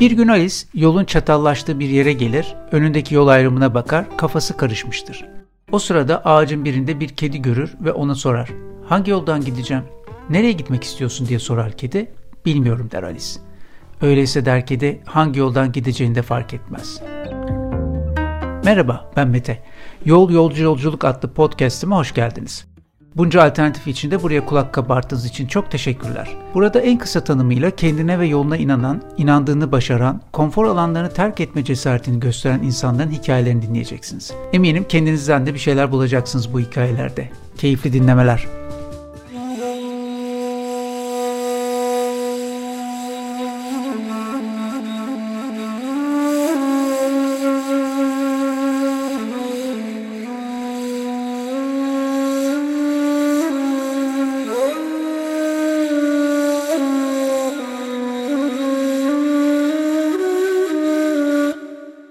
Bir gün Alice yolun çatallaştığı bir yere gelir, önündeki yol ayrımına bakar, kafası karışmıştır. O sırada ağacın birinde bir kedi görür ve ona sorar. Hangi yoldan gideceğim? Nereye gitmek istiyorsun diye sorar kedi. Bilmiyorum der Alice. Öyleyse der kedi hangi yoldan gideceğini de fark etmez. Merhaba ben Mete. Yol Yolcu Yolculuk adlı podcast'ime hoş geldiniz. Bunca alternatif içinde buraya kulak kabarttığınız için çok teşekkürler. Burada en kısa tanımıyla kendine ve yoluna inanan, inandığını başaran, konfor alanlarını terk etme cesaretini gösteren insanların hikayelerini dinleyeceksiniz. Eminim kendinizden de bir şeyler bulacaksınız bu hikayelerde. Keyifli dinlemeler.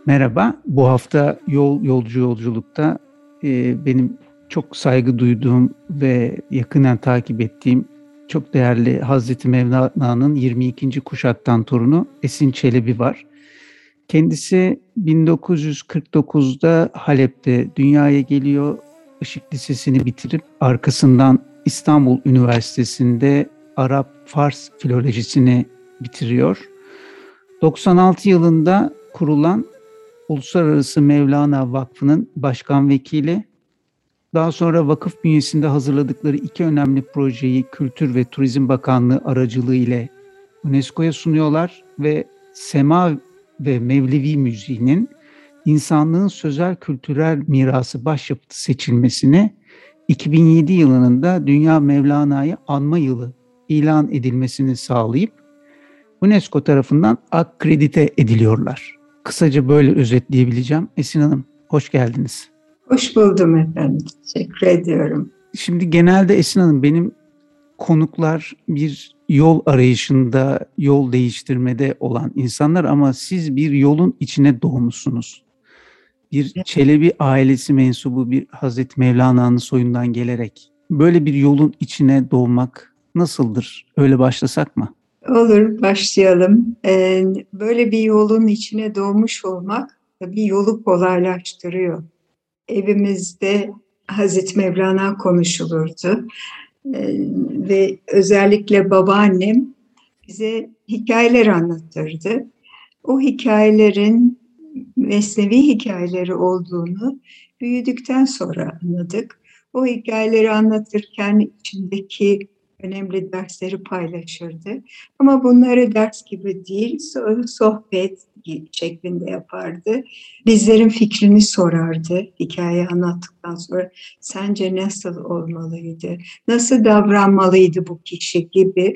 Merhaba, bu hafta Yol Yolcu Yolculuk'ta e, benim çok saygı duyduğum ve yakından takip ettiğim çok değerli Hazreti Mevlana'nın 22. kuşaktan torunu Esin Çelebi var. Kendisi 1949'da Halep'te dünyaya geliyor. Işık Lisesi'ni bitirip arkasından İstanbul Üniversitesi'nde Arap Fars filolojisini bitiriyor. 96 yılında kurulan Uluslararası Mevlana Vakfı'nın başkan vekili. Daha sonra vakıf bünyesinde hazırladıkları iki önemli projeyi Kültür ve Turizm Bakanlığı aracılığı ile UNESCO'ya sunuyorlar ve Sema ve Mevlevi müziğinin insanlığın sözel kültürel mirası başyapıtı seçilmesini 2007 yılının da Dünya Mevlana'yı anma yılı ilan edilmesini sağlayıp UNESCO tarafından akkredite ediliyorlar. Kısaca böyle özetleyebileceğim. Esin Hanım, hoş geldiniz. Hoş buldum efendim. Teşekkür ediyorum. Şimdi genelde Esin Hanım benim konuklar bir yol arayışında, yol değiştirmede olan insanlar ama siz bir yolun içine doğmuşsunuz. Bir Çelebi ailesi mensubu bir Hazreti Mevlana'nın soyundan gelerek böyle bir yolun içine doğmak nasıldır? Öyle başlasak mı? Olur, başlayalım. Ee, böyle bir yolun içine doğmuş olmak bir yolu kolaylaştırıyor. Evimizde Hazreti Mevlana konuşulurdu. Ee, ve özellikle babaannem bize hikayeler anlatırdı. O hikayelerin mesnevi hikayeleri olduğunu büyüdükten sonra anladık. O hikayeleri anlatırken içindeki önemli dersleri paylaşırdı. Ama bunları ders gibi değil, sohbet şeklinde yapardı. Bizlerin fikrini sorardı hikaye anlattıktan sonra. Sence nasıl olmalıydı? Nasıl davranmalıydı bu kişi gibi.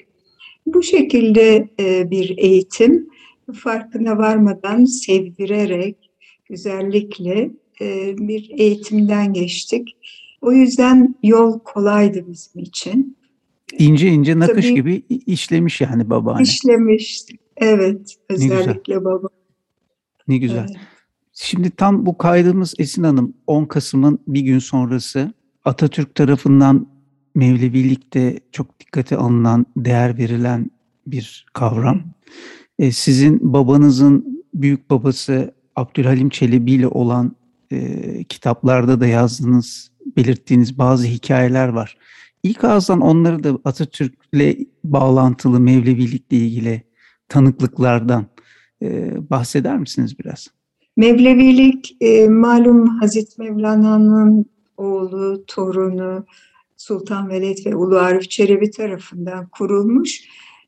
Bu şekilde e, bir eğitim farkına varmadan sevdirerek, güzellikle e, bir eğitimden geçtik. O yüzden yol kolaydı bizim için. İnce ince nakış Tabii, gibi işlemiş yani babaanne. İşlemiş. Evet. Özellikle baba. Ne güzel. Evet. Şimdi tam bu kaydımız Esin Hanım 10 Kasım'ın bir gün sonrası Atatürk tarafından Mevlevilikte çok dikkate alınan, değer verilen bir kavram. E, sizin babanızın büyük babası Abdülhalim Çelebi ile olan e, kitaplarda da yazdığınız, belirttiğiniz bazı hikayeler var. İlk ağızdan onları da Atatürk'le bağlantılı Mevlevilikle ilgili tanıklıklardan e, bahseder misiniz biraz? Mevlevilik e, malum Hazreti Mevlana'nın oğlu, torunu Sultan Veled ve Ulu Arif Çelebi tarafından kurulmuş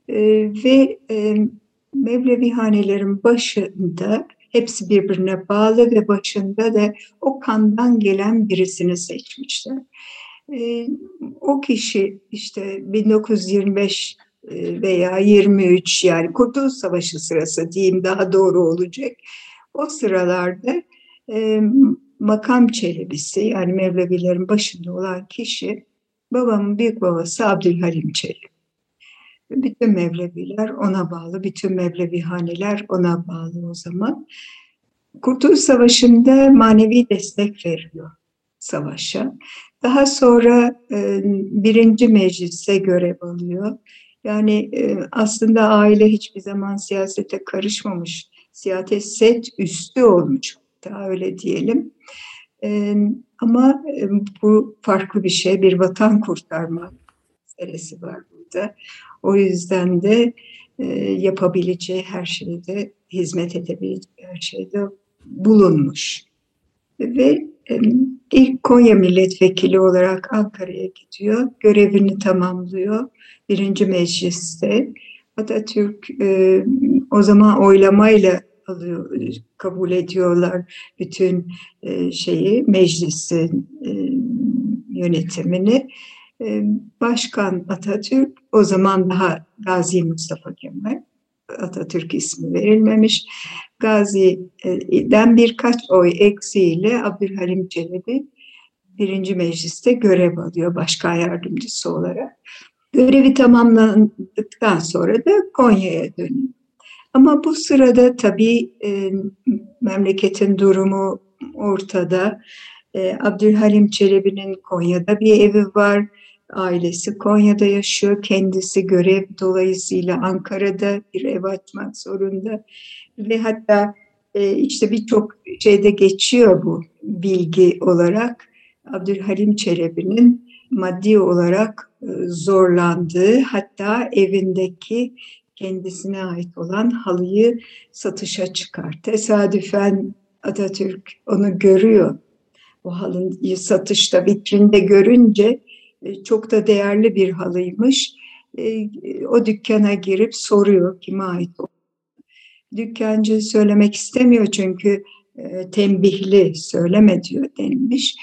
e, ve e, Mevlevi hanelerin başında hepsi birbirine bağlı ve başında da o kandan gelen birisini seçmişler. E, o kişi işte 1925 e, veya 23 yani Kurtuluş Savaşı sırası diyeyim daha doğru olacak. O sıralarda e, makam çelebisi yani Mevlevilerin başında olan kişi babamın büyük babası Abdülhalim Çelebi. Bütün Mevleviler ona bağlı, bütün Mevlevi haneler ona bağlı o zaman. Kurtuluş Savaşı'nda manevi destek veriyor savaşa. Daha sonra e, birinci meclise görev alıyor. Yani e, aslında aile hiçbir zaman siyasete karışmamış. Siyaset üstü olmuş. Daha öyle diyelim. E, ama e, bu farklı bir şey. Bir vatan kurtarma meselesi var burada. O yüzden de e, yapabileceği her şeyde, hizmet edebileceği her şeyde bulunmuş. Ve e, ilk Konya milletvekili olarak Ankara'ya gidiyor. Görevini tamamlıyor. Birinci mecliste. Atatürk e, o zaman oylamayla alıyor, kabul ediyorlar bütün e, şeyi, meclisin e, yönetimini. E, Başkan Atatürk, o zaman daha Gazi Mustafa Kemal, Atatürk ismi verilmemiş. Gazi'den birkaç oy eksiğiyle Abdülhalim Çelebi birinci mecliste görev alıyor başkan yardımcısı olarak. Görevi tamamlandıktan sonra da Konya'ya dönüyor. Ama bu sırada tabii e, memleketin durumu ortada. E, Abdülhalim Çelebi'nin Konya'da bir evi var. Ailesi Konya'da yaşıyor. Kendisi görev dolayısıyla Ankara'da bir ev açmak zorunda. Ve hatta e, işte birçok şeyde geçiyor bu bilgi olarak. Abdülhalim Çelebi'nin maddi olarak e, zorlandığı hatta evindeki kendisine ait olan halıyı satışa çıkar. Tesadüfen Atatürk onu görüyor. O halıyı satışta vitrinde görünce e, çok da değerli bir halıymış. E, o dükkana girip soruyor kime ait o. Dükkancı söylemek istemiyor çünkü e, tembihli söyleme diyor denilmiş.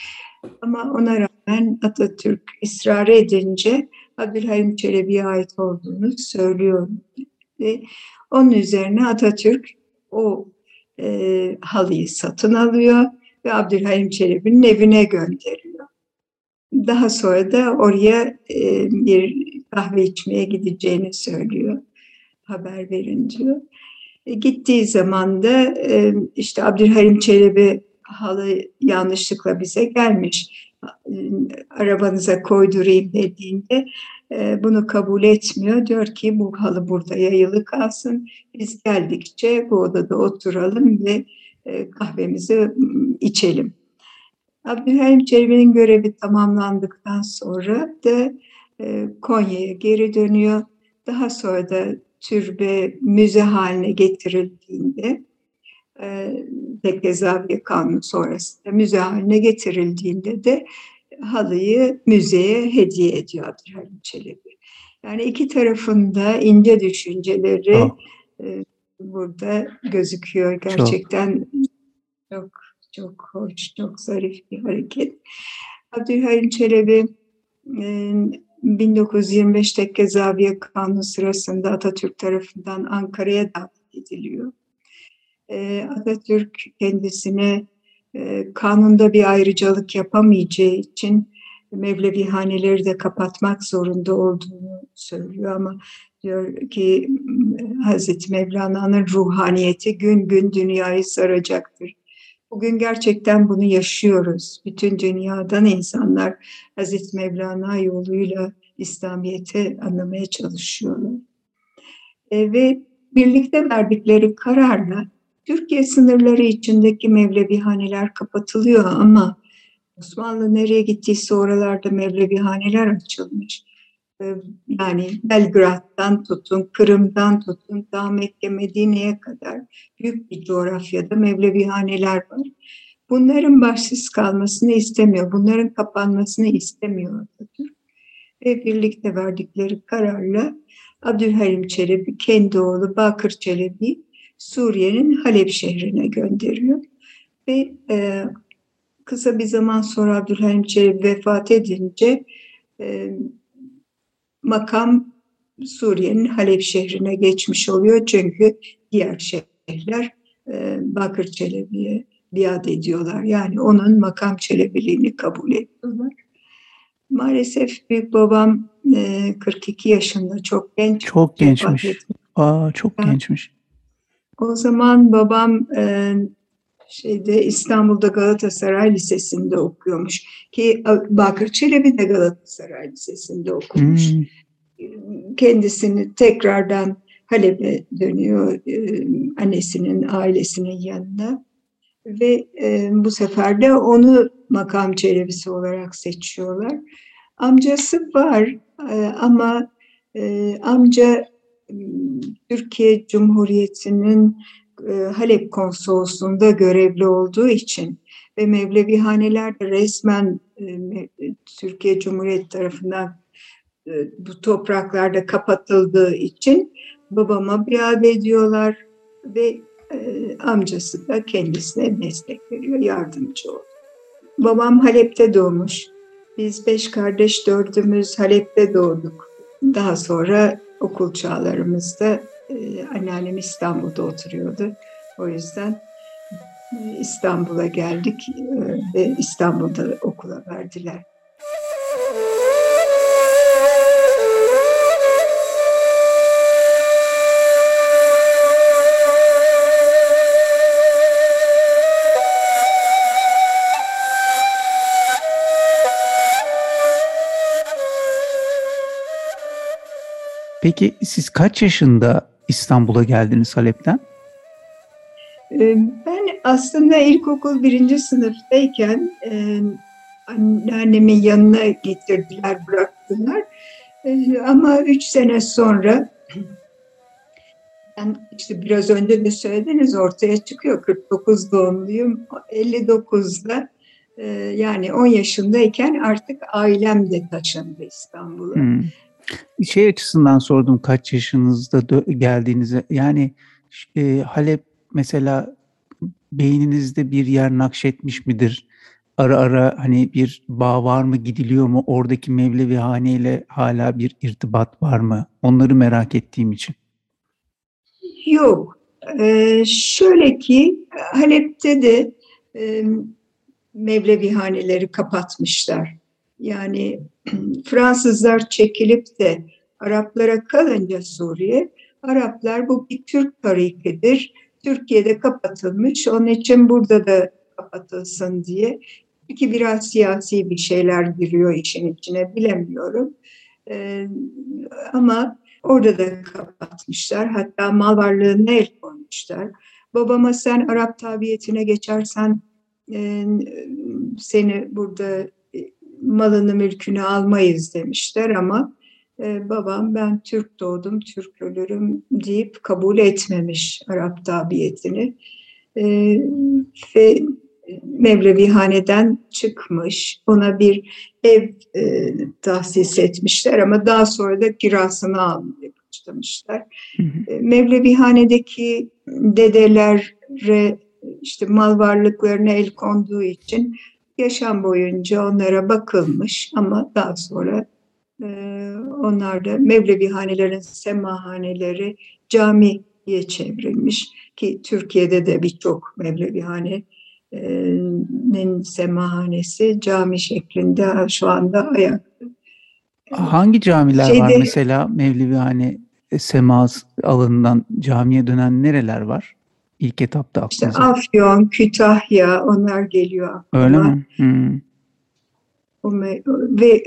Ama ona rağmen Atatürk ısrar edince Abdülhalim Çelebi'ye ait olduğunu söylüyor. Ve onun üzerine Atatürk o e, halıyı satın alıyor ve Abdülhalim Çelebi'nin evine gönderiyor. Daha sonra da oraya e, bir kahve içmeye gideceğini söylüyor. Haber verin diyor. E, gittiği zaman da e, işte Abdülhalim Çelebi halı yanlışlıkla bize gelmiş. E, arabanıza koydurayım dediğinde bunu kabul etmiyor. Diyor ki bu halı burada yayılı kalsın. Biz geldikçe bu odada oturalım ve kahvemizi içelim. Abdülhalim Çelebi'nin görevi tamamlandıktan sonra da Konya'ya geri dönüyor. Daha sonra da türbe müze haline getirildiğinde e, Tekke Zaviye Kanunu sonrasında müze haline getirildiğinde de halıyı müzeye hediye ediyor Abdülhalim Çelebi. Yani iki tarafında ince düşünceleri e, burada gözüküyor. Gerçekten çok. çok çok hoş, çok zarif bir hareket. Abdülhalim Çelebi 1925 e, Tekke Zaviye Kanunu sırasında Atatürk tarafından Ankara'ya davet ediliyor. E, Atatürk kendisine e, kanunda bir ayrıcalık yapamayacağı için Mevlevihaneleri de kapatmak zorunda olduğunu söylüyor ama diyor ki Hazreti Mevlana'nın ruhaniyeti gün gün dünyayı saracaktır. Bugün gerçekten bunu yaşıyoruz. Bütün dünyadan insanlar Hazreti Mevlana yoluyla İslamiyet'i anlamaya çalışıyorlar. E, ve birlikte verdikleri kararla Türkiye sınırları içindeki Mevlevihaneler kapatılıyor ama Osmanlı nereye gittiyse oralarda Mevlevihaneler açılmış. Ee, yani Belgrad'dan tutun, Kırım'dan tutun, daha Mekke, Medine'ye kadar büyük bir coğrafyada Mevlevihaneler var. Bunların başsız kalmasını istemiyor, bunların kapanmasını istemiyor Atatürk. Ve birlikte verdikleri kararla Abdülhalim Çelebi, kendi oğlu Bakır Çelebi Suriye'nin Halep şehrine gönderiyor. Ve e, kısa bir zaman sonra Abdülhalim Çelebi vefat edince e, makam Suriye'nin Halep şehrine geçmiş oluyor. Çünkü diğer şehirler e, Bakır Çelebi'ye biat ediyorlar. Yani onun makam çelebiliğini kabul ediyorlar. Maalesef büyük babam e, 42 yaşında çok genç. Çok gençmiş. Aa, çok yani, gençmiş. O zaman babam e, şeyde İstanbul'da Galatasaray Lisesi'nde okuyormuş ki Bakır Çelebi de Galatasaray Lisesi'nde okumuş. Hmm. kendisini tekrardan Halep'e dönüyor annesinin ailesinin yanına ve bu sefer de onu makam çelebisi olarak seçiyorlar. Amcası var ama amca Türkiye Cumhuriyeti'nin Halep konsolosluğunda görevli olduğu için ve Mevlevihaneler de resmen Türkiye Cumhuriyeti tarafından bu topraklarda kapatıldığı için babama biat ediyorlar ve amcası da kendisine destek veriyor, yardımcı oldu. Babam Halep'te doğmuş. Biz beş kardeş dördümüz Halep'te doğduk. Daha sonra okul çağlarımızda e, anneannem İstanbul'da oturuyordu. O yüzden e, İstanbul'a geldik e, ve İstanbul'da okula verdiler. Peki siz kaç yaşında İstanbul'a geldiniz Halep'ten? Ee, ben aslında ilkokul birinci sınıftayken e, anneannemin yanına getirdiler, bıraktılar. E, ama üç sene sonra ben işte biraz önce de söylediniz ortaya çıkıyor 49 doğumluyum 59'da e, yani 10 yaşındayken artık ailem de taşındı İstanbul'a. Hmm. Şey açısından sordum kaç yaşınızda geldiğinizi. Yani e, Halep mesela beyninizde bir yer nakşetmiş midir? Ara ara hani bir bağ var mı gidiliyor mu? Oradaki Mevlevi haneyle hala bir irtibat var mı? Onları merak ettiğim için. Yok. Ee, şöyle ki Halep'te de e, Mevlevi haneleri kapatmışlar. Yani Fransızlar çekilip de Araplara kalınca Suriye, Araplar bu bir Türk tarikidir. Türkiye'de kapatılmış, onun için burada da kapatılsın diye. Ki biraz siyasi bir şeyler giriyor işin içine bilemiyorum. Ee, ama orada da kapatmışlar. Hatta mal varlığına el koymuşlar. Babama sen Arap tabiyetine geçersen e, seni burada malını mülkünü almayız demişler ama e, babam ben Türk doğdum, Türk ölürüm deyip kabul etmemiş Arap tabiyetini. E, ve Mevlevihane'den çıkmış. Ona bir ev e, tahsis etmişler ama daha sonra da kirasını almaya başlamışlar. Hı hı. E, Mevlevihane'deki dedelere işte mal varlıklarına el konduğu için yaşam boyunca onlara bakılmış ama daha sonra e, onlar da Mevlevihanelerin semahaneleri camiye çevrilmiş ki Türkiye'de de birçok Mevlevihane'nin semahanesi cami şeklinde şu anda ayakta. Hangi camiler Şeyde, var mesela Mevlevihane sema alanından camiye dönen nereler var? İlk etapta aklınıza? İşte Afyon, Kütahya onlar geliyor aklıma. Öyle mi? Hmm. Ve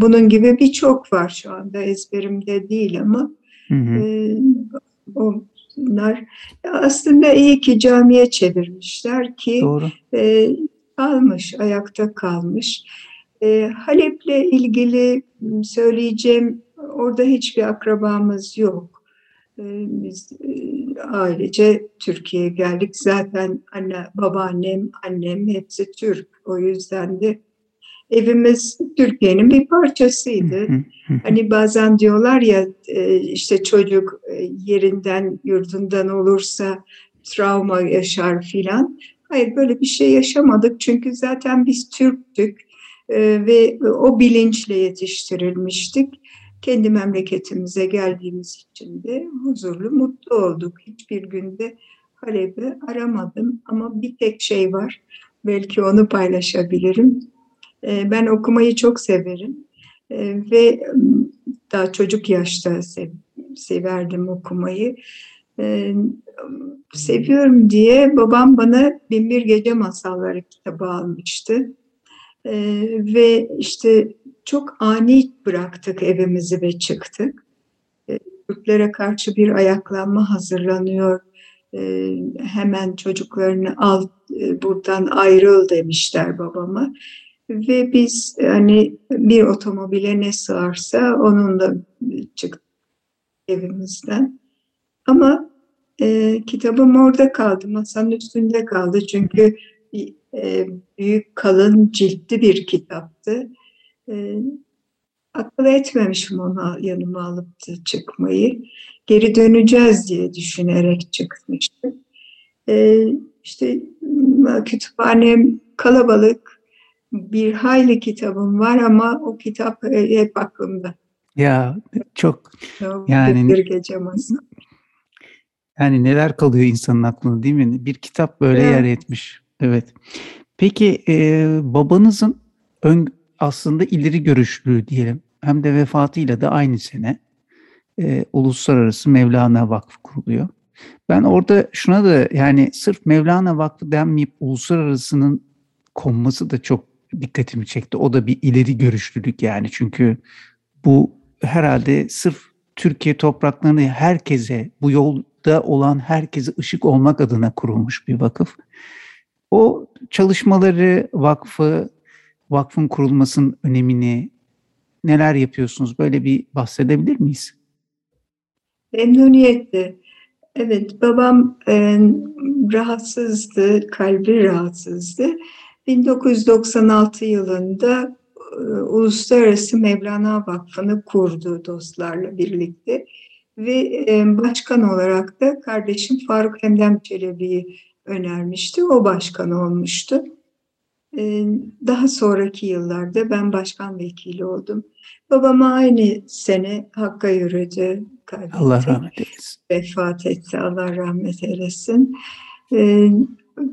bunun gibi birçok var şu anda ezberimde değil ama hı hı. E, onlar aslında iyi ki camiye çevirmişler ki Doğru. E, kalmış, ayakta kalmış. E, Halep'le ilgili söyleyeceğim orada hiçbir akrabamız yok. Ee, biz e, ailece Türkiye'ye geldik. Zaten anne, babaannem, annem hepsi Türk. O yüzden de evimiz Türkiye'nin bir parçasıydı. hani bazen diyorlar ya e, işte çocuk e, yerinden yurdundan olursa travma yaşar filan. Hayır böyle bir şey yaşamadık çünkü zaten biz Türktük ve o bilinçle yetiştirilmiştik kendi memleketimize geldiğimiz için de huzurlu, mutlu olduk. Hiçbir günde Halep'i aramadım ama bir tek şey var. Belki onu paylaşabilirim. Ee, ben okumayı çok severim ee, ve daha çocuk yaşta sev, severdim okumayı. Ee, seviyorum diye babam bana Binbir Gece Masalları kitabı almıştı. Ve işte çok ani bıraktık evimizi ve çıktık. Türklere karşı bir ayaklanma hazırlanıyor. Hemen çocuklarını al buradan ayrıl demişler babama. Ve biz hani bir otomobile ne sığarsa onunla çıktık evimizden. Ama e, kitabım orada kaldı, masanın üstünde kaldı. Çünkü e, büyük, kalın, ciltli bir kitaptı. E, akıl etmemişim onu yanıma alıp çıkmayı. Geri döneceğiz diye düşünerek çıkmıştım. E, işte kütüphanem kalabalık, bir hayli kitabım var ama o kitap hep aklımda. Ya çok yani bir gece Yani neler kalıyor insanın aklında değil mi? Bir kitap böyle evet. yer etmiş. Evet. Peki e, babanızın ön, aslında ileri görüşlülüğü diyelim hem de vefatıyla da aynı sene e, Uluslararası Mevlana Vakfı kuruluyor. Ben orada şuna da yani sırf Mevlana Vakfı denmeyip uluslararasının konması da çok dikkatimi çekti. O da bir ileri görüşlülük yani çünkü bu herhalde sırf Türkiye topraklarını herkese, bu yolda olan herkese ışık olmak adına kurulmuş bir vakıf. O çalışmaları, vakfı, vakfın kurulmasının önemini, neler yapıyorsunuz? Böyle bir bahsedebilir miyiz? Memnuniyetle. Evet, babam e, rahatsızdı, kalbi rahatsızdı. 1996 yılında e, Uluslararası Mevlana Vakfı'nı kurdu dostlarla birlikte ve e, başkan olarak da kardeşim Faruk Emdem Çelebi'yi önermişti. O başkan olmuştu. Daha sonraki yıllarda ben başkan vekili oldum. Babama aynı sene Hakk'a yürüdü. Kaybetti. Allah rahmet eylesin. Vefat etti. Allah rahmet eylesin.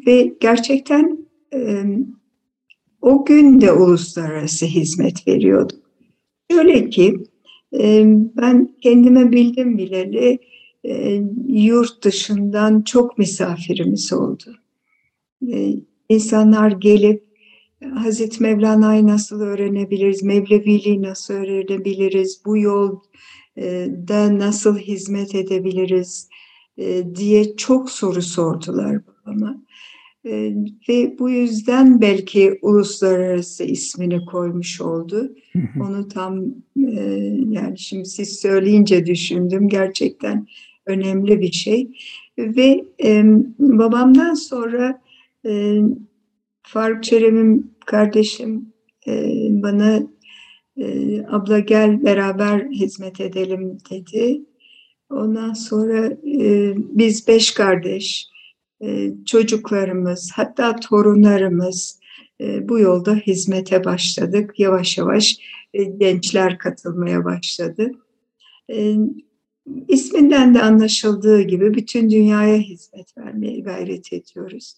Ve gerçekten o gün de uluslararası hizmet veriyordum. Şöyle ki ben kendime bildim bileli yurt dışından çok misafirimiz oldu. İnsanlar gelip Hazreti Mevlana'yı nasıl öğrenebiliriz, Mevleviliği nasıl öğrenebiliriz, bu yolda nasıl hizmet edebiliriz diye çok soru sordular bana. E, ve bu yüzden belki uluslararası ismini koymuş oldu. Onu tam e, yani şimdi siz söyleyince düşündüm gerçekten önemli bir şey. Ve e, babamdan sonra e, Faruk Çerem'im kardeşim e, bana e, abla gel beraber hizmet edelim dedi. Ondan sonra e, biz beş kardeş e, çocuklarımız hatta torunlarımız e, bu yolda hizmete başladık. Yavaş yavaş e, gençler katılmaya başladı. İsminden de anlaşıldığı gibi bütün dünyaya hizmet vermeye gayret ediyoruz.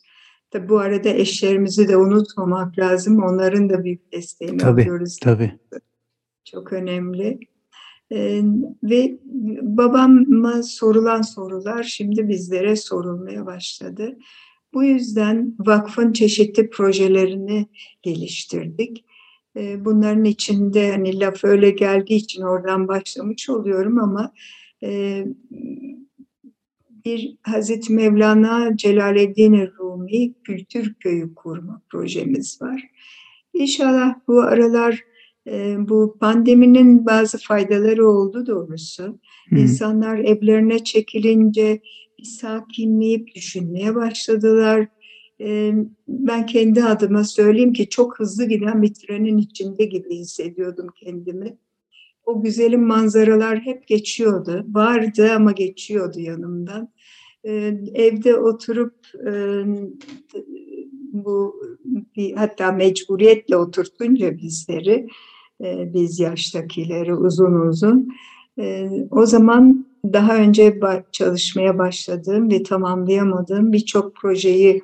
Tabi bu arada eşlerimizi de unutmamak lazım. Onların da büyük desteğini tabii, alıyoruz. Tabii. Çok önemli. Ee, ve babama sorulan sorular şimdi bizlere sorulmaya başladı. Bu yüzden vakfın çeşitli projelerini geliştirdik. Ee, bunların içinde hani laf öyle geldiği için oradan başlamış oluyorum ama e, bir Hazreti Mevlana Celaleddin Rumi Kültür Köyü kurma projemiz var. İnşallah bu aralar bu pandeminin bazı faydaları oldu doğrusu. Hı. İnsanlar evlerine çekilince bir sakinleyip düşünmeye başladılar. Ben kendi adıma söyleyeyim ki çok hızlı giden bir trenin içinde gibi hissediyordum kendimi. O güzelim manzaralar hep geçiyordu. Vardı ama geçiyordu yanımdan. Evde oturup bu bir, hatta mecburiyetle oturtunca bizleri e, biz yaştakileri uzun uzun. E, o zaman daha önce çalışmaya başladığım ve tamamlayamadığım birçok projeyi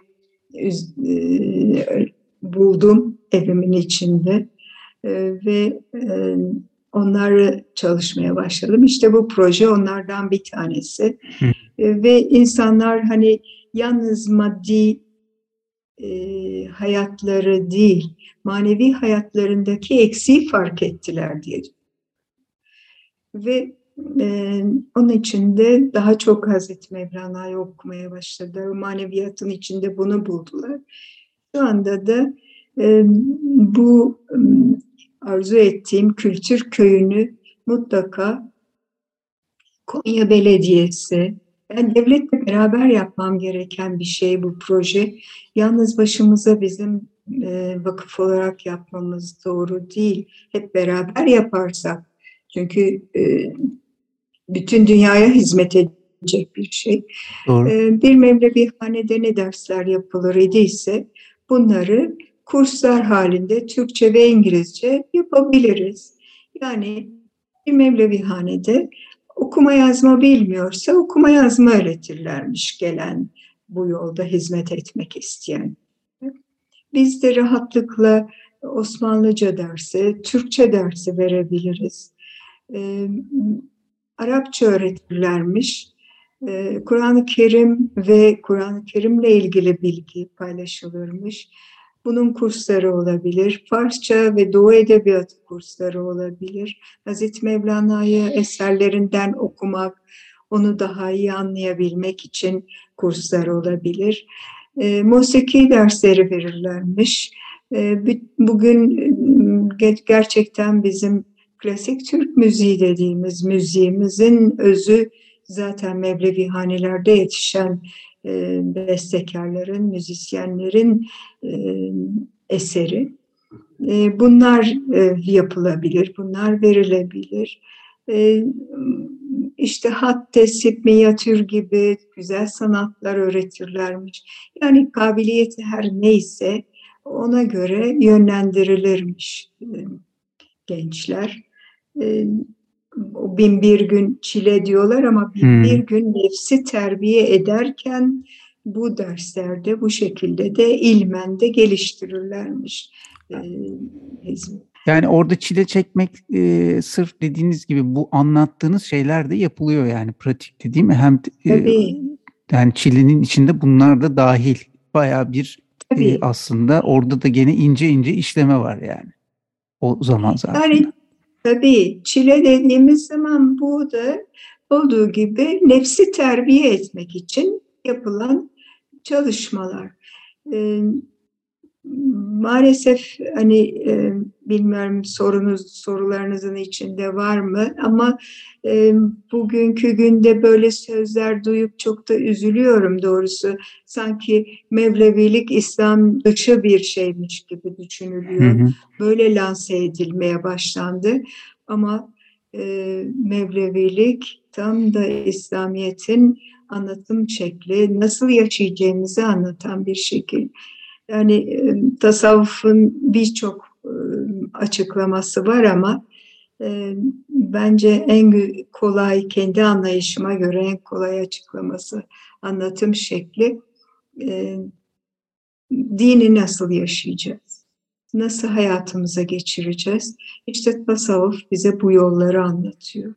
e, buldum evimin içinde ve onları çalışmaya başladım. İşte bu proje onlardan bir tanesi. Hı. Ve insanlar hani yalnız maddi e, hayatları değil, manevi hayatlarındaki eksiği fark ettiler diye. Ve e, onun için de daha çok Hazreti Mevlana'yı okumaya başladılar. O maneviyatın içinde bunu buldular. Şu anda da e, bu arzu ettiğim kültür köyünü mutlaka Konya Belediyesi, ben devletle beraber yapmam gereken bir şey bu proje. Yalnız başımıza bizim e, vakıf olarak yapmamız doğru değil. Hep beraber yaparsak. Çünkü e, bütün dünyaya hizmet edecek bir şey. Doğru. E, bir Mevlevihanede ne dersler yapılır idiyse bunları kurslar halinde Türkçe ve İngilizce yapabiliriz. Yani bir Mevlevihanede okuma yazma bilmiyorsa okuma yazma öğretirlermiş gelen bu yolda hizmet etmek isteyen. Biz de rahatlıkla Osmanlıca dersi, Türkçe dersi verebiliriz. Ee, Arapça öğretirlermiş. Ee, Kur'an-ı Kerim ve Kur'an-ı Kerim'le ilgili bilgi paylaşılırmış. Bunun kursları olabilir. Farsça ve Doğu Edebiyatı kursları olabilir. Hazreti Mevlana'yı eserlerinden okumak, onu daha iyi anlayabilmek için kurslar olabilir. E, musiki dersleri verirlermiş. E, bugün gerçekten bizim klasik Türk müziği dediğimiz müziğimizin özü zaten Mevlevi hanelerde yetişen bestekarların, müzisyenlerin e, eseri. E, bunlar e, yapılabilir, bunlar verilebilir. E, işte hat, tesip, minyatür gibi güzel sanatlar öğretirlermiş. Yani kabiliyeti her neyse ona göre yönlendirilirmiş e, gençler. E, o bin bir gün çile diyorlar ama bin hmm. bir gün nefsi terbiye ederken bu derslerde bu şekilde de ilmen de geliştirirlermiş. Ee, yani orada çile çekmek e, sırf dediğiniz gibi bu anlattığınız şeyler de yapılıyor yani pratikte değil mi? Hem e, yani çilenin içinde bunlar da dahil. Baya bir e, aslında orada da gene ince ince işleme var yani. O zaman zaten. Yani Tabii çile dediğimiz zaman bu da olduğu gibi nefsi terbiye etmek için yapılan çalışmalar. Ee, maalesef hani e, bilmiyorum sorunuz sorularınızın içinde var mı ama e, bugünkü günde böyle sözler duyup çok da üzülüyorum doğrusu. Sanki Mevlevilik İslam dışı bir şeymiş gibi düşünülüyor. Hı hı. Böyle lanse edilmeye başlandı ama e, Mevlevilik tam da İslamiyet'in anlatım şekli, nasıl yaşayacağımızı anlatan bir şekil. Yani tasavvufun birçok açıklaması var ama e, bence en kolay, kendi anlayışıma göre en kolay açıklaması, anlatım şekli dini nasıl yaşayacağız? Nasıl hayatımıza geçireceğiz? İşte tasavvuf bize bu yolları anlatıyor.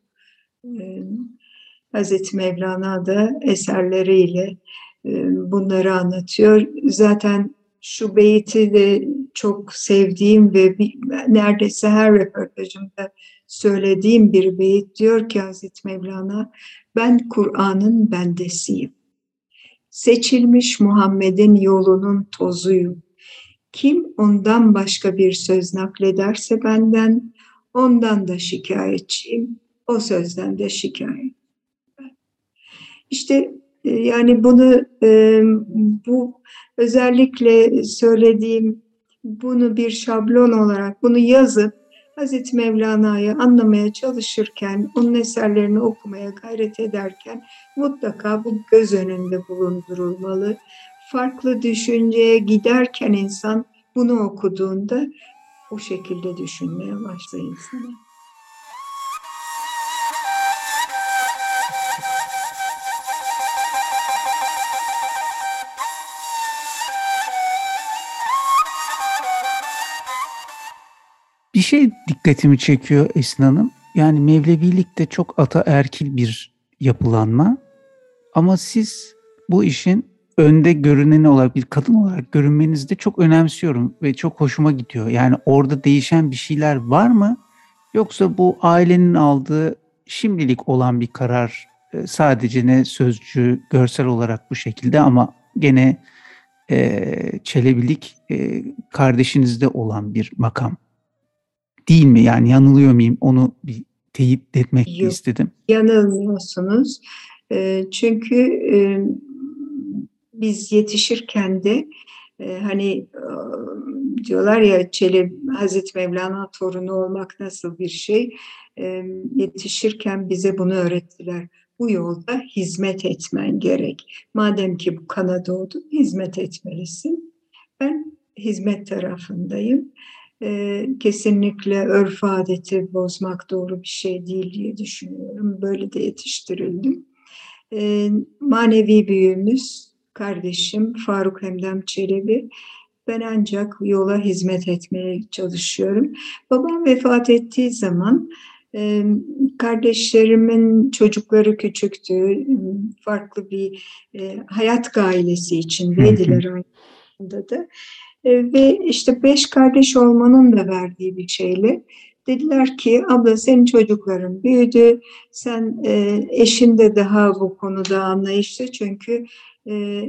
Hazreti Mevlana da eserleriyle bunları anlatıyor. Zaten şu beyti de çok sevdiğim ve bir, neredeyse her röportajımda söylediğim bir beyit diyor ki Hazreti Mevlana ben Kur'an'ın bendesiyim. Seçilmiş Muhammed'in yolunun tozuyum. Kim ondan başka bir söz naklederse benden ondan da şikayetçiyim. O sözden de şikayet. İşte e, yani bunu e, bu özellikle söylediğim bunu bir şablon olarak bunu yazıp Hazreti Mevlana'yı anlamaya çalışırken, onun eserlerini okumaya gayret ederken mutlaka bu göz önünde bulundurulmalı. Farklı düşünceye giderken insan bunu okuduğunda o şekilde düşünmeye başlıyor Bir şey dikkatimi çekiyor Esin Hanım. Yani Mevlevilik de çok ataerkil bir yapılanma. Ama siz bu işin önde görüneni olarak bir kadın olarak görünmenizi de çok önemsiyorum ve çok hoşuma gidiyor. Yani orada değişen bir şeyler var mı? Yoksa bu ailenin aldığı şimdilik olan bir karar e, sadece ne sözcü görsel olarak bu şekilde ama gene e, Çelebilik e, kardeşinizde olan bir makam değil mi? Yani yanılıyor muyum? Onu bir teyit etmek Yok, istedim. Yanılmıyorsunuz. E, çünkü e, biz yetişirken de e, hani e, diyorlar ya Çelebi Hazreti Mevlana torunu olmak nasıl bir şey? Yetişirken bize bunu öğrettiler bu yolda hizmet etmen gerek. Madem ki bu kana doğdun, hizmet etmelisin. Ben hizmet tarafındayım. Ee, kesinlikle örf adeti bozmak doğru bir şey değil diye düşünüyorum. Böyle de yetiştirildim. Ee, manevi büyüğümüz, kardeşim Faruk Hemdem Çelebi. Ben ancak yola hizmet etmeye çalışıyorum. Babam vefat ettiği zaman kardeşlerimin çocukları küçüktü. Farklı bir hayat gailesi içindeydiler aynı da. Ve işte beş kardeş olmanın da verdiği bir şeyle dediler ki abla senin çocukların büyüdü. Sen eşin de daha bu konuda anlayışlı. Çünkü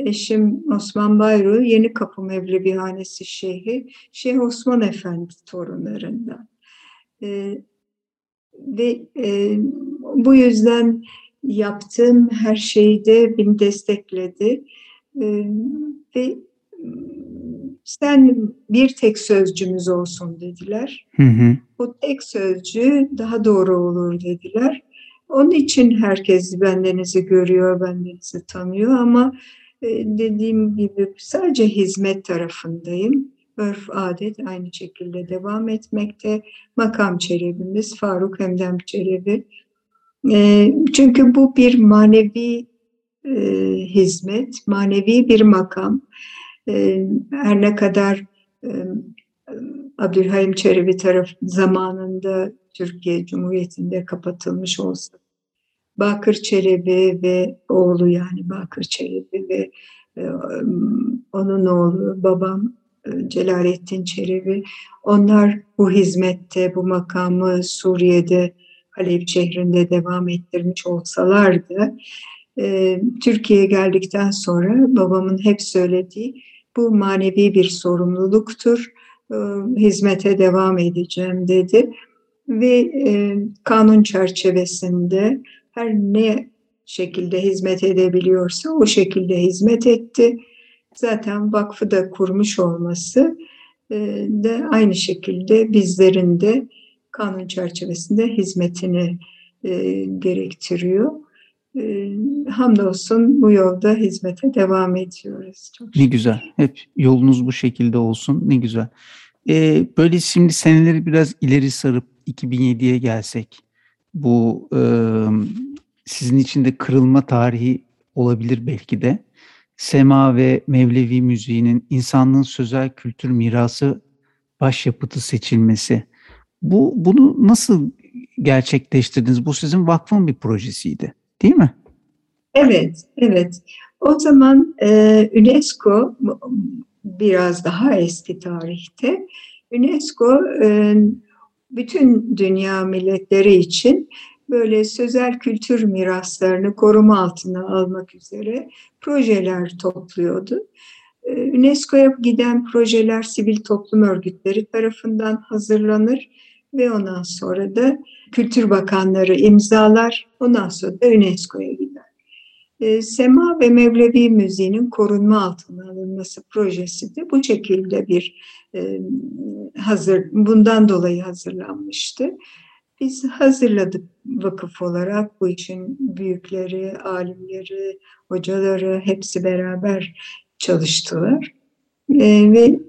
eşim Osman Bayru Yeni Kapı Mevlevihanesi Şeyhi Şeyh Osman Efendi torunlarından. Ve e, bu yüzden yaptığım her şeyde beni destekledi. E, ve sen bir tek sözcümüz olsun dediler. Hı hı. O tek sözcü daha doğru olur dediler. Onun için herkes bendenizi görüyor, bendenizi tanıyor ama e, dediğim gibi sadece hizmet tarafındayım örf adet aynı şekilde devam etmekte. Makam çelebimiz Faruk Hemdem Çelebi. E, çünkü bu bir manevi e, hizmet, manevi bir makam. Her ne kadar Abdülhaim Çelebi taraf zamanında Türkiye Cumhuriyeti'nde kapatılmış olsa Bakır Çelebi ve oğlu yani Bakır Çelebi ve onun oğlu babam Celalettin Çelebi. Onlar bu hizmette, bu makamı Suriye'de, Halep şehrinde devam ettirmiş olsalardı, Türkiye'ye geldikten sonra babamın hep söylediği bu manevi bir sorumluluktur, e, hizmete devam edeceğim dedi. Ve e, kanun çerçevesinde her ne şekilde hizmet edebiliyorsa o şekilde hizmet etti zaten vakfı da kurmuş olması e, de aynı şekilde bizlerin de kanun çerçevesinde hizmetini e, gerektiriyor. E, hamdolsun bu yolda hizmete devam ediyoruz. Çok ne güzel. Hep yolunuz bu şekilde olsun. Ne güzel. Ee, böyle şimdi seneleri biraz ileri sarıp 2007'ye gelsek bu e, sizin için de kırılma tarihi olabilir belki de. Sema ve Mevlevi müziğinin insanlığın sözel kültür mirası başyapıtı seçilmesi. Bu bunu nasıl gerçekleştirdiniz? Bu sizin vakfın bir projesiydi, değil mi? Evet, evet. O zaman e, UNESCO biraz daha eski tarihte UNESCO e, bütün dünya milletleri için böyle sözel kültür miraslarını koruma altına almak üzere projeler topluyordu. Ee, UNESCO'ya giden projeler sivil toplum örgütleri tarafından hazırlanır ve ondan sonra da Kültür Bakanları imzalar, ondan sonra da UNESCO'ya gider. Ee, Sema ve Mevlevi müziğinin korunma altına alınması projesi de bu şekilde bir e, hazır, bundan dolayı hazırlanmıştı. Biz hazırladık vakıf olarak bu işin büyükleri, alimleri, hocaları hepsi beraber çalıştılar. E, ve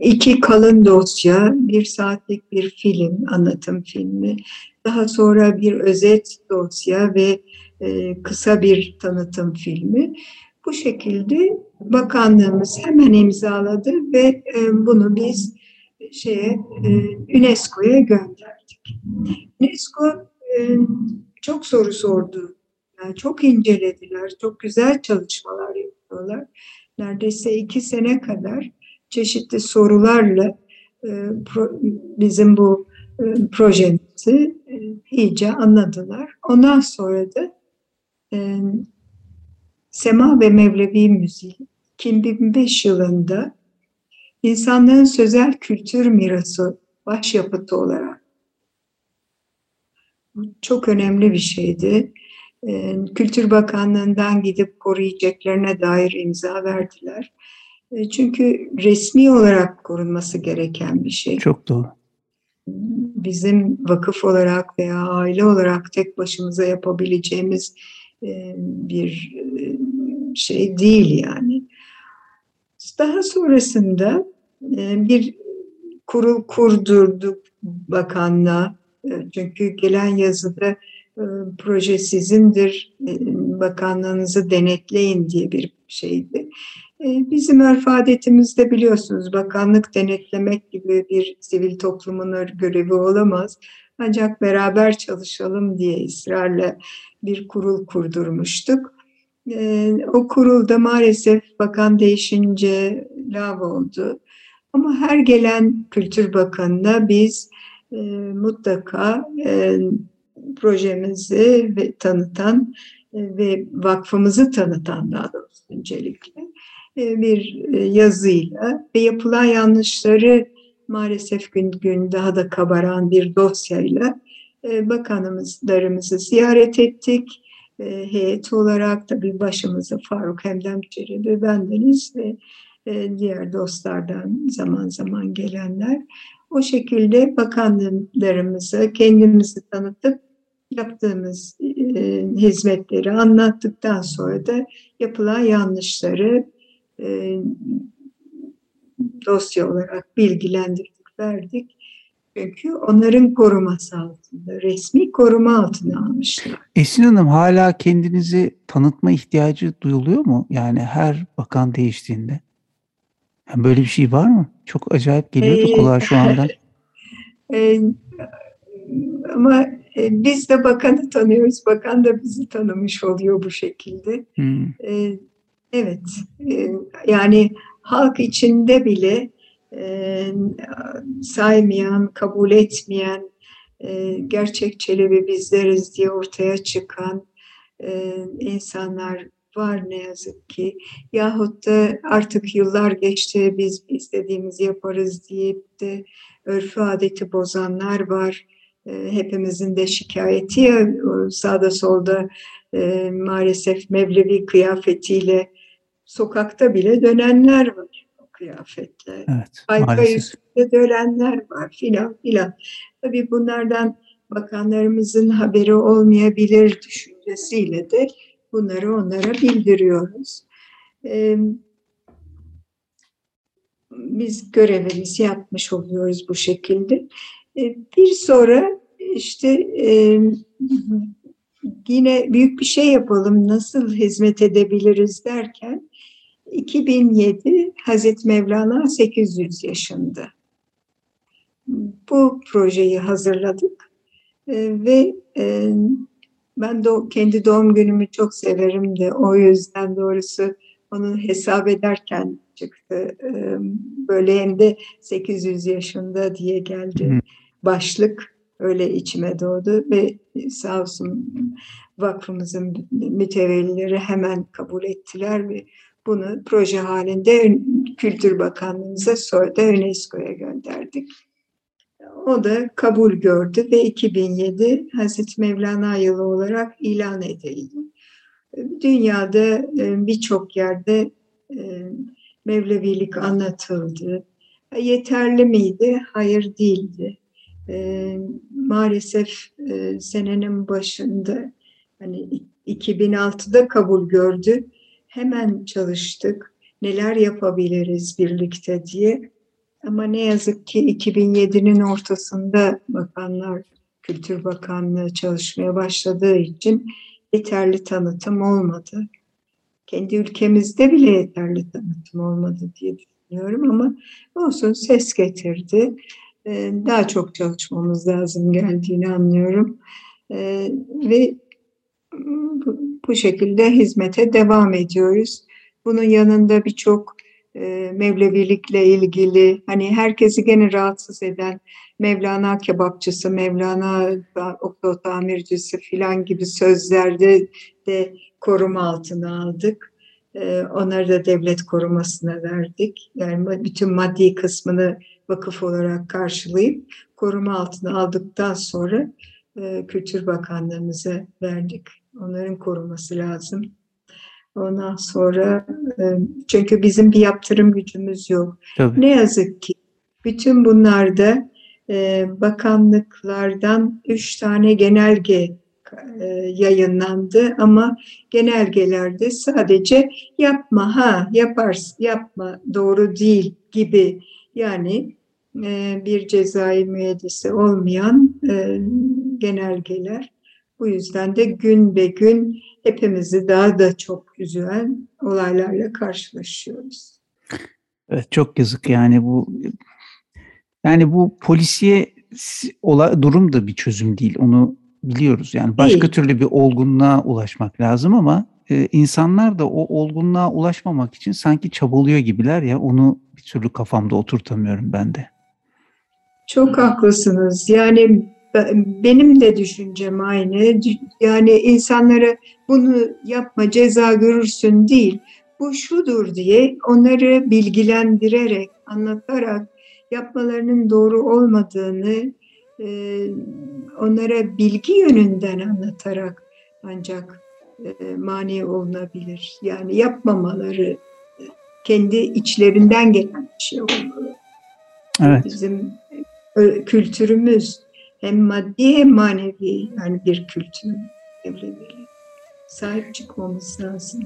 iki kalın dosya, bir saatlik bir film, anlatım filmi, daha sonra bir özet dosya ve e, kısa bir tanıtım filmi. Bu şekilde bakanlığımız hemen imzaladı ve e, bunu biz şeye e, UNESCO'ya gönderdik. UNESCO çok soru sordu. Yani çok incelediler, çok güzel çalışmalar yapıyorlar. Neredeyse iki sene kadar çeşitli sorularla e, bizim bu e, projemizi e, iyice anladılar. Ondan sonra da Sema ve Mevlevi Müziği 2005 yılında insanlığın sözel kültür mirası başyapıtı olarak çok önemli bir şeydi. Kültür Bakanlığı'ndan gidip koruyacaklarına dair imza verdiler. E, çünkü resmi olarak korunması gereken bir şey. Çok doğru. Bizim vakıf olarak veya aile olarak tek başımıza yapabileceğimiz e, bir e, şey değil yani. Daha sonrasında bir kurul kurdurduk bakanlığa. Çünkü gelen yazıda proje sizindir, bakanlığınızı denetleyin diye bir şeydi. Ee, bizim örf adetimizde biliyorsunuz bakanlık denetlemek gibi bir sivil toplumun görevi olamaz. Ancak beraber çalışalım diye ısrarla bir kurul kurdurmuştuk. Ee, o kurulda maalesef bakan değişince lav oldu. Ama her gelen kültür bakanına biz e, mutlaka e, projemizi ve tanıtan e, ve vakfımızı tanıtan daha doğrusu öncelikle bir e, yazıyla ve yapılan yanlışları maalesef gün gün daha da kabaran bir dosyayla e, bakanımızlarımızı ziyaret ettik. Heyet olarak tabii başımızda Faruk Hemdem Çelebi bendeniz ve diğer dostlardan zaman zaman gelenler. O şekilde bakanlarımıza kendimizi tanıtıp yaptığımız hizmetleri anlattıktan sonra da yapılan yanlışları e, dosya olarak bilgilendirdik, verdik. Çünkü onların koruması altında, resmi koruma altına almışlar. Esin Hanım hala kendinizi tanıtma ihtiyacı duyuluyor mu? Yani her bakan değiştiğinde. Yani böyle bir şey var mı? Çok acayip geliyor da kulağa şu anda. E, ama e, biz de bakanı tanıyoruz. Bakan da bizi tanımış oluyor bu şekilde. Hmm. E, Evet, e, yani halk içinde bile e, saymayan, kabul etmeyen, e, gerçek Çelebi bizleriz diye ortaya çıkan insanlar var ne yazık ki. Yahut da artık yıllar geçti biz istediğimizi yaparız deyip de örfü adeti bozanlar var. Hepimizin de şikayeti ya sağda solda maalesef Mevlevi kıyafetiyle sokakta bile dönenler var o kıyafetle. Evet, Ayka üstünde dönenler var filan filan. Tabii bunlardan bakanlarımızın haberi olmayabilir düşüncesiyle de bunları onlara bildiriyoruz. Ee, biz görevimizi yapmış oluyoruz bu şekilde. Ee, bir sonra işte e, yine büyük bir şey yapalım, nasıl hizmet edebiliriz derken 2007 Hazreti Mevlana 800 yaşında. Bu projeyi hazırladık e, ve e, ben de kendi doğum günümü çok severim de o yüzden doğrusu onu hesap ederken çıktı. E, böyle hem de 800 yaşında diye geldi. Başlık öyle içime doğdu ve sağ olsun vakfımızın mütevellileri hemen kabul ettiler ve bunu proje halinde Kültür Bakanlığımıza sonra da UNESCO'ya gönderdik. O da kabul gördü ve 2007 Hazreti Mevlana yılı olarak ilan edildi. Dünyada e, birçok yerde e, Mevlevilik anlatıldı. Yeterli miydi? Hayır değildi. E, maalesef senenin başında hani 2006'da kabul gördü hemen çalıştık. Neler yapabiliriz birlikte diye. Ama ne yazık ki 2007'nin ortasında bakanlar, Kültür Bakanlığı çalışmaya başladığı için yeterli tanıtım olmadı. Kendi ülkemizde bile yeterli tanıtım olmadı diye düşünüyorum ama olsun ses getirdi. Ee, daha çok çalışmamız lazım geldiğini anlıyorum. Ee, ve bu şekilde hizmete devam ediyoruz. Bunun yanında birçok e, Mevlevilikle ilgili hani herkesi gene rahatsız eden Mevlana kebapçısı, Mevlana okul tamircisi filan gibi sözlerde de koruma altına aldık. E, onları da devlet korumasına verdik. Yani bütün maddi kısmını vakıf olarak karşılayıp koruma altına aldıktan sonra e, Kültür Bakanlığımıza verdik. Onların koruması lazım. Ondan sonra e, çünkü bizim bir yaptırım gücümüz yok. Tabii. Ne yazık ki bütün bunlarda e, bakanlıklardan üç tane genelge e, yayınlandı ama genelgelerde sadece yapma ha yaparsın yapma doğru değil gibi yani bir cezai müeyyidesi olmayan genelgeler. Bu yüzden de gün be gün hepimizi daha da çok üzülen olaylarla karşılaşıyoruz. Evet çok yazık yani bu yani bu polisiye ola, durum da bir çözüm değil. Onu biliyoruz. Yani başka değil. türlü bir olgunluğa ulaşmak lazım ama e, insanlar da o olgunluğa ulaşmamak için sanki çabalıyor gibiler ya onu bir türlü kafamda oturtamıyorum ben de. Çok haklısınız. Yani benim de düşüncem aynı. Yani insanlara bunu yapma ceza görürsün değil. Bu şudur diye onları bilgilendirerek, anlatarak yapmalarının doğru olmadığını e, onlara bilgi yönünden anlatarak ancak e, mani olunabilir. Yani yapmamaları kendi içlerinden gelen bir şey olmalı. Evet. Bizim kültürümüz hem maddi hem manevi yani bir kültür evliliği. Sahip çıkmamız lazım.